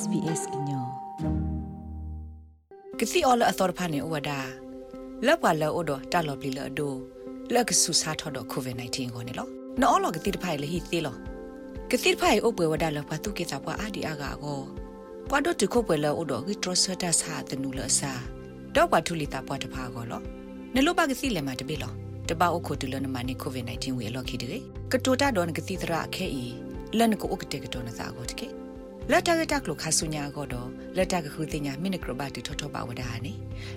SBS ညောကစီအော်လအသောဖာနေဝဒါလောက်ပါလောဒတာလော်ပလီလောဒိုလက်ကဆူစာထော်တော့ကိုဗစ် -19 ကိုနေလောနော်လောကတိတဖိုင်လေဟီသေးလောကတိတဖိုင်အုပ်ပွဲဝဒါလောဖာတုကေတာပွားအာဒီအာဂါကိုပွားတော့တခုပွဲလောဒိုဂီထရဆတာစာတနူလဆာတော့ပါထူလီတာပွားတဖာကိုလောနလိုပါကစီလေမှာတပိလောတပါအခုတူလနမနီကိုဗစ် -19 ဝေလော်ခီတေကတိုတာတော့ကတိတရာခဲဤလန်ကိုဥကတေကတော်နသာကိုတကေ လက်တကတက်လို့ခါဆုညာကတော့လက်တကခုတင်ညာမိနစ်ကရဘတီထောထောပါဝဒါနေ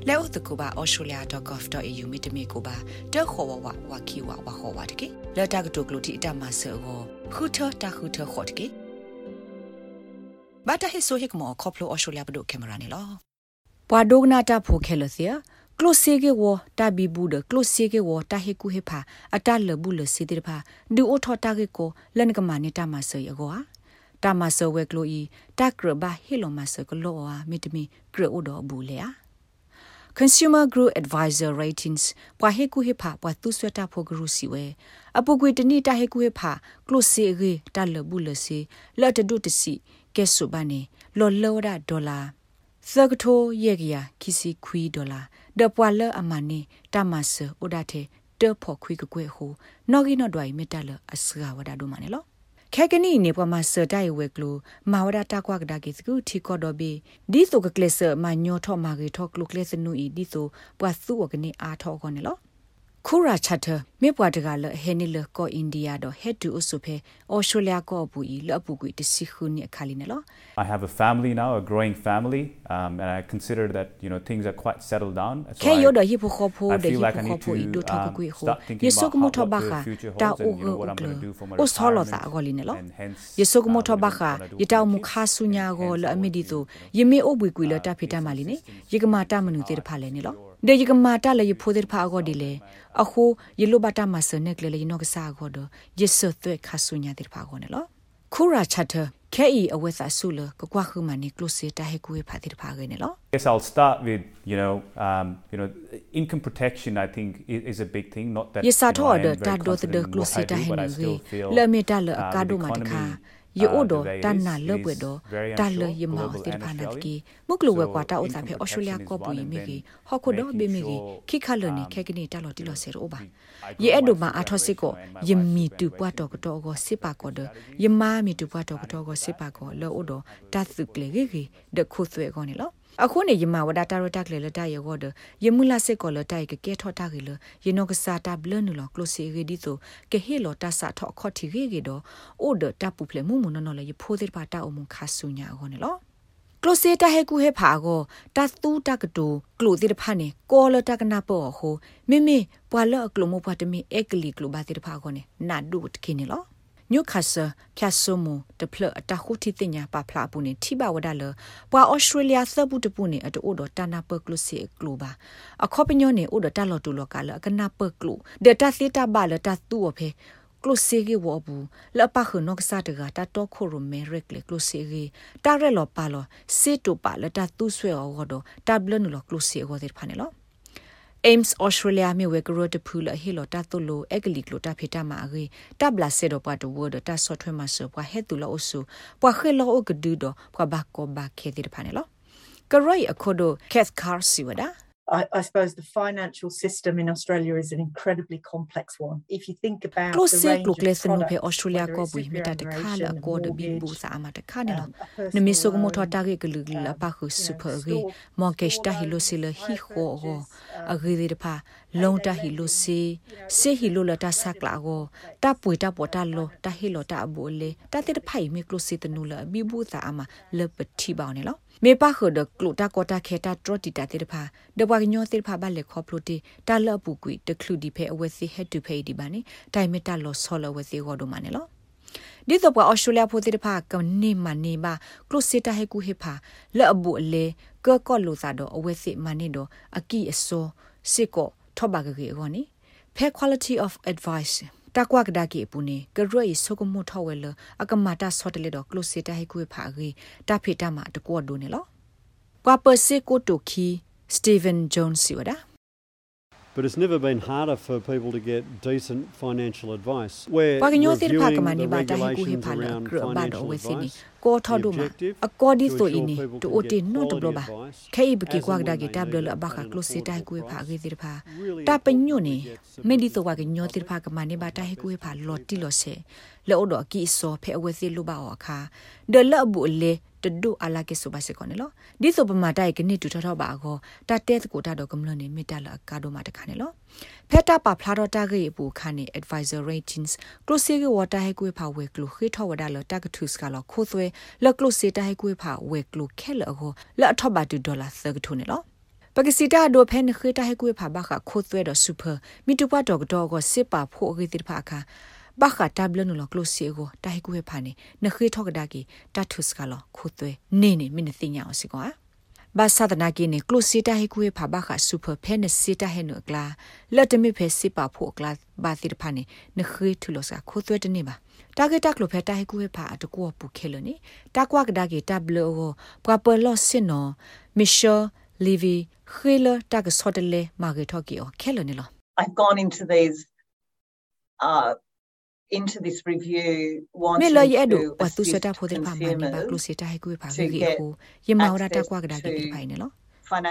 လဲဥတကူပါ australia.gov.au မိတမီကိုပါတက်ခေါ်ဝဝဝခီဝဝခေါ်ဝတကေလက်တကတုကလို့တီအတမဆောခုထတခုထခေါ်တကေဘာတဟိဆိုဟိကမောခေါပလို australia ဘဒိုကင်မရာနေလောပွာဒိုဂနာတာဖိုခဲလစီယာကလိုဆေကေဝတာဘီဘူးဒကလိုဆေကေဝတာဟေကူဟေဖာအတလဘူးလစီတေဖာဒူအိုထောတာကေကိုလန်ကမာနေတာမဆောယောကွာ တာမဆောဝဲကလိုဤတက်ဂရဘဟီလိုမဆောကလောအာမီတမီဂရအိုဒဘူးလေယာ Consumer Group Advisor Ratings ပွာဟေကူဟေဖာပွာသူဆွတာဖိုဂရုစီဝဲအပုကွေတနိတဟေကူဟေဖာကလိုစီရေတလဘူးလစီလတ်တုတစီကဲဆုဘာနေလောလောဒဒေါ်လာသကထိုယေကယာခီစီခွီဒေါ်လာဒပွာလအမနီတမဆဥဒတဲ့တဖို့ခွီကကွေဟူနော်ဂီနော်ဒွိုင်မီတလအစဂဝဒါဒုမနေလော ခဲကနီနေပမာစတိုင်ဝဲကလိုမာဝဒတာကွာကဒါကေစကူထီကောဒဘီဒီဆိုကကလစ်ဆမညောထောမာဂီထောကလုကလစ်စနူဤဒီဆိုပွာစုဝကနေအားထောခေါနေလော ခုရာချတ်မေပွားတကလဟဲနီလကိုအိန္ဒိယတော့ဟက်တူအဆုဖေအော်စတြေးလျကိုပူဤလအပူကွေတစီခုနိအခါလီနော် I have a family now a growing family um, and I consider that you know things are quite settled down so ခေယောဒဟိဖိုခိုဖိုဒဟိဖိုခိုဖိုဤဒိုထောကကွေဟိုယေဆုကမထောဘခတာအိုဂိုအိုဆောလောတာဂောလီနော်ယေဆုကမထောဘခယတောမခါဆုညာဂောလအမီဒီ တိုယမေအိုဘွေကွေလတာဖေတမလီနေယေကမာတာမနုတေတဖာလဲနေလောဒေယကမာတာလေဖိုဒေဖာဂောဒီလေအခုယေလိုဘတာမဆနက်လေလေနောကစာဂောဒယေဆသွဲခါဆုညာတေဖာဂောနေလောခုရာချတ်ခဲဤအဝက်စာဆုလကကွာခုမနီကလုစီတာဟေကူဖာတိဖာဂေနေလော Yes I'll start with you know um you know income protection I think is a big thing not that Yes sa tho de ta do de close ta he ni le me ta le ka do ma ta kha ယေအိုဒတန်နာလဘွေဒတာလယမတိဖာနာကီမုကလဝကွာတာဥတာဖေဩစတြေးလျကောပူယမီကီဟော်ခိုဒဘေမီကီခိခလနေခဲကနီတာလော်တီလော်ဆေရိုဘာယေအဲ့ဒိုမာအာထောစစ်ကိုယမီတူပွားတော့ကတော့ကိုစစ်ပါကောဒယမာမီတူပွားတော့ကတော့ကိုစစ်ပါကောလောအို ဒတတ်စုကလေဂီဒခုသွဲကောနေလောအခုနေယမဝဒတာရတက်လေလတရရောဒယမူလာစစ်ကောလတိုက်ကကဲထောတာကီလယနောကစာတာဘလနလကလိုစီရီဒီဆိုကဟေလတာစာထောခေါတီရီဂီဒအိုဒတာပူဖလေမူမနနလေယဖိုးတဲ့ပါတာအုံခါဆုညာဟောနေလောကလိုစေတာဟေကူဟေဖာကိုတတူတကတူကလိုတိတဖာနေကောလတကနာပေါ်ဟိုမိမိပွာလကလိုမပွားတမီအက်ကလီကလိုဘာတိတဖာကိုနေနာဒုတ်ခင်းနေလော ညုခါဆာဖြတ်ဆုမတဖလအတခုတီတင်ညာပါဖလာပူနေထိပါဝဒလပွာဩစတြေးလျသပုတပုနေအတိုဒတာနာပကလုစီကလူပါအခေါပညောနေဥဒတာလော်တူလောကလကနာပကလူဒေတာစီတာဘာလတာတူအဖေကလုစီဂီဝဘူးလပခနောကစားတကတာတော့ခိုရမဲရက်လေကလုစီဂီတာရဲလောပါလောစေတူပါလတာတူဆွဲအောဒတာဘလနလောကလုစီအောတဲ့ဖာနေလော Ames Australia မြေဝဲကရတဖူလဟီလိုတာတုလိုအက်ကလီကလိုတာဖေတာမာရီတပ်လာဆေတော့ပတ်တဝဒတာဆော့ထွဲမှာဆောပွားဟဲတူလောအဆူပွားခဲလောအကဒူတော့ပွားဘ ကောဘခဲတိဖာနေလောကရိုင်အခုဒိုကက်ကာစီဝဒါ I, I suppose the financial system in Australia is an incredibly complex one. If you think about Close the range of products pe Australia ko bui meta de khala ko de bi bu sa ama de khane lo. Ne mi so mo tho ta ge glu glu la pa khu super ge mortgage ta hi lo si le hi kho go a ge de pa long ta hi lo si se hi lo la ta sak la go ta pui ta po ta lo ta hi lo ta bo le ta te de phai mi close te nu la bi bu sa ama le pa thi ba ne lo မေပါခဒကလုတာကောတာခေတာထရတီတာတေဖာဒဘဝကညောတေဖာဘလက်ခေါပလိုတီတာလပူကွီတခလူဒီဖဲအဝဲစီဟက်တူဖေဒီပါနေတိုင်မီတာလောဆောလဝဲစီဟောဒိုမနေလောဒီတော့ပွားအော်စတြေးလျဖိုတေဖာကနေမနေပါကလုစီတာဟေကူဟေဖာလက်အဘူအလေကောကောလိုသာတော့အဝဲစီမနေတော့အကီအစောစစ်ကော ထောပါကကြီးကောနိ fair quality of advice တာကွာကဒါကေပူနေကရွေဆုကမှုထောဝဲလအကမတာဆော့တလေတော့ကလုစီတာဟိကွေဖာဂီတာဖေတာမှာတကောဒိုနေလောကွာပစေကိုတိုခီစတီဗန်ဂျွန်စီဝဒါ but it's never been harder for people to get decent financial advice. We're reviewing the regulations around financial advice. ကိုထော်ဒိုမာအကောဒီဆိုအင်းတူအိုတီနိုတဘလဘာခဲဘကီကွာဒါဂီတဘလလဘခကလိုစီတိုင်ကွေဖာဂေဒီဖာတာပညိုနေမေဒီဆိုဝါကညောတိဖာကမနေဘာတိုင်ကွေဖာလော် တီလောဆေလောဒကီဆိုဖဲအဝစီလူဘာအခါဒလဘူလေတဒူအလာကေဆိုပါစေကောနေလောဒီဆိုပမာတိုင်ကနိတူထထဘာကောတတဲကိုတာတော့ကမလနေမိတလာကာဒိုမာတခါနေလောဖက်တာပါဖလာတော့တာကေပူခါနေ advisor ratings close ကေဝတာဟဲကွေဖာဝဲကလူခိထောဝဒါလတာကထုစကလောခိုးသွဲလကလုစီတာဟိကွေဖာဝဲကလုခဲလအောလအထဘတ်ဒေါ်လာသကထုနေလောပကစီတာဒိုဖဲနခေတာဟိကွေဖာဘခခိုးသွဲတော့စူပါမီတူပါတော့တော့ကိုစစ်ပါဖို့ဂေတိဖာခါ ဘခတာဘလနလကလုစီကိုတာဟိကွေဖာနေနခေထောကဒါကီတတ်ထုစကလောခိုးသွဲနေနေမင်းသိညာအောင်စီကွာဘာသာဒနာကိနေကလုစီတာဟိကွေဖာဘခစူပါဖဲနစီတာဟဲနုကလာလက်တမီဖဲစစ်ပါဖို့ကလာဘာတိဖာနေနခေထူလောစခိုးသွဲတနေပါတာဂက်တက်လိုဖဲတာဟိကူဖာတကူပူခဲလနေတာကွာကဒါဂီတဘလောပပလောစင်နောမီရှယ်လီဗီခေလတာကဆော့တလေမာဂေထော်ကီအောခဲလနေလော I've gone into these uh into this review wanting to me lo yedo wa tu seta phode pha ma ne ba close ta hai ku pha ge ko yema ora ta kwa ga da ge phai ne lo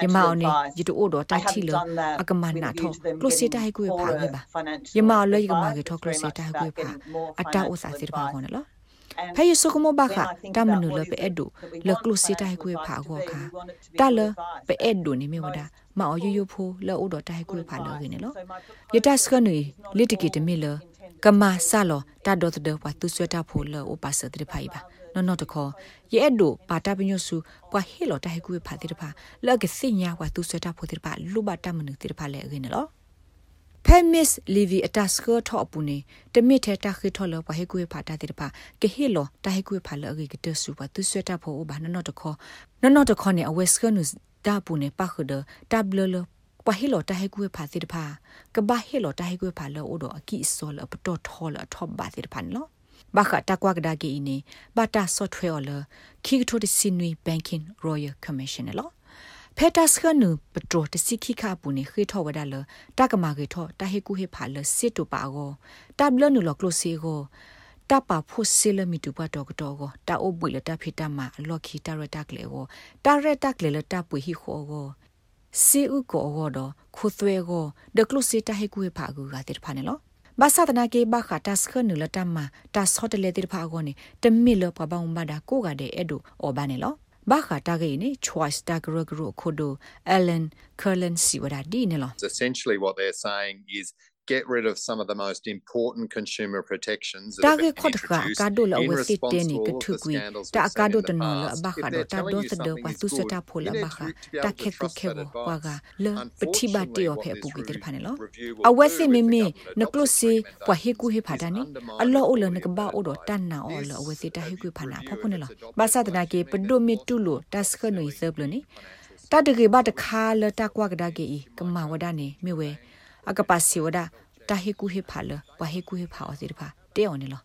ယမောင်နေယတူအိုတော့တာချီလအကမနာထောကလိုစီတာဟိကွေဖာဝဲပါယမောင်လေကမာကေထောကလိုစီတာဟိကွေဖာအတာအိုစာစီတပါခေါ်နော်ဖဲယဆုကမဘခတာမနုလပဲအဒုလကလုစီတိုင်ကွေဖာကောခာတာလပဲအဒုနေမြဝဒမောင်ယယဖိုးလောအိုတော်တိုင်ကွေဖာလောခင်းနော်ယတစကနွေလစ်တကီတမီလ ကမာဆာလောတာဒေါ်တဲ့ဝတ်သူဆွတာဖိုလောအိုပါစတဲ့ဖိုင်ပါနော်နော်တခေါ်ရဲ့အဲ့ဒိုပါတာပညုစုပွာဟေလောတဟေကူဖာတိတဖာလောက်ကစညာဝသူဆွတာဖိုတိတဖာလူဘတာမနုတိတဖာလဲရင်းနော်ဖဲမစ်လီဗီအတစကောထော့ပူနေတမစ်ထဲတခိထော်လောပဟေကူဖာတာတိတဖာကဟေလောတဟေကူဖာလောကေကတဆူပါသူဆွတာဖိုဘာနော်နော်တခေါ်နော်နော်တခေါ်နေအဝက်စကနုဒါပူနေပခဒတဘလလ ပဟီလောတဟေကွေဖာတိတဖာကဘာဟီလောတဟေကွေဖာလောအိုဒအကိဆောလပတော်ထောလထောဘာတိတဖန်လောဘာခတာကွာကဒါကီနေဘာတာဆော့ဖ်ဝဲလခိကထိုတစင်နွီဘန်ကင်ရောယယ်ကော်မရှင်လောဖက်တာစခနုပထရိုတစီခိခပူနေခေထောဝဒါလတကမာကေထောတဟေကူဟေဖာလစစ်တူပါကိုတဘလနုလကလိုစီကိုတပါဖို့ဆီလမီတူပါတော့တော့ကိုတာအိုပွေလတာဖိတမလော်ခီတာရတက်လေကိုတာရတက်လေလတာပွေဟီခေါ်ကို စီဥကိုအောတော့ခုသွဲကိုဒကလုစီတဟေကူဖာကူကတိဖာနေလောဘာသာတနာကေဘာခတာစခနလတမတာဆော့တလေတိဖာကိုနေတမီလပဘောင်ဘာဒါကိုကတဲ့အဲ့ဒိုအော်ဘာနေလောဘာခတာကေနေ choice ta gro gro khodo ellen curlin siwada di ne lo essentially what they're saying is get rid of some of the most important consumer protections that have been introduced ka do la we sit te ni ke thu kui ta ka do ta no la ba kha do ta do ta do pa tu sa ta pho la ba kha ta khe ku khe bo wa ga le pthi ba ti yo phe pu ki te pha ne lo a we si me me na klo si wa he ku he pha ta ni a lo o le na ka ba o do ta na o lo we si ta he ku pha na pho pho ne lo ba sa ta na ke pa do me tu lo ta ska no i serve lo ni ta de ge ba ta kha le ta kwa ga da ge i ka ma wa da ni me we အကပါစီဝဒတာဟေကူဟေဖာလဝဟေကူဟေဖာအစီတဖာတဲအောင်နေလော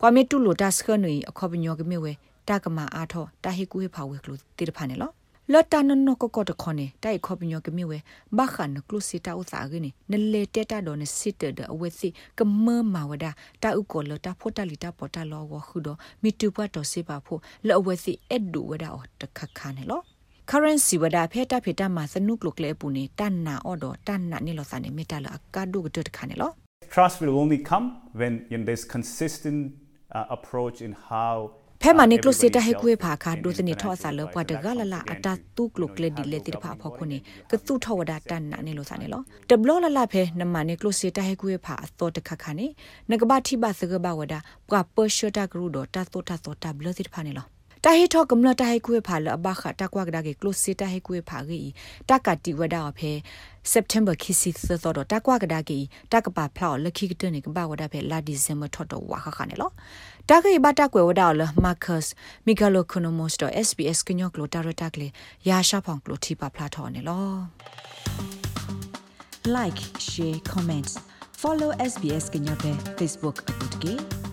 ကွာမေတူလိုတာစခနွေအခေါပညောကမေဝဲတာကမာအားထောတာဟေကူဟေဖာဝဲကလိုတေတဖာနေလောလတ်တနနကကတခနေတိုင်ခေါပညောကမေဝဲဘာခန်ကလုစီတာဥစာကင်းနလေတဲတာဒေါ်နစစ်တဒအဝဲစီကမမဝဒတာဥကောလတာဖိုတာလီတာပေါ်တာလောဝခုဒမီတူပွားတော်စေပါဖို့လောအဝဲစီအဒူဝဒအော်တခခါနေလော currency wada pheta pheta ma sanuk lok le pu ne tan na odo tan na ni lo sa ne meta la ka du ga de kha ne lo trust will only come when you know, there's consistent uh, approach in how ဖဲမနိကလိုစေတဟေကွေဖာခါဒိုစနီထောအစာလောပွားတကလလာအတာတုကလုကလေဒီလေတိဖာဖောခုနေကတုထောဝဒတန်နာနေလို့စာနေလောတဘလလလာဖဲနမနိကလိုစေတဟေကွေဖာအသောတခခနေနကဘာတိဘစကဘဝဒပွာပရှတာဂရုဒတာတောတာတောတာဘလတိဖာနေလော တာဟီထောကမ္လတာဟီကွေဖာလအဘခတာကွာကဒါကေကလိုစီတာဟီကွေဖာဂီတာကတိဝဒါဖဲ September ခီစီသသောတာကွာကဒါကေတာကပါဖလောက်လခိကတနေကဘာဝဒါဖဲလာဒီဇင်ဘာထော်တော့ဝါခခနဲ့လောတာကေဘတာကွယ်ဝဒါလမာကတ်မီဂါလိုကိုနိုမိုစတော့ SBS ကညောကလိုတာရတာကလေရာရှာဖောင်ကလိုတီပါဖလာထော်နေလော like share comments follow SBS ကညောပဲ Facebook အပုတ်ကေ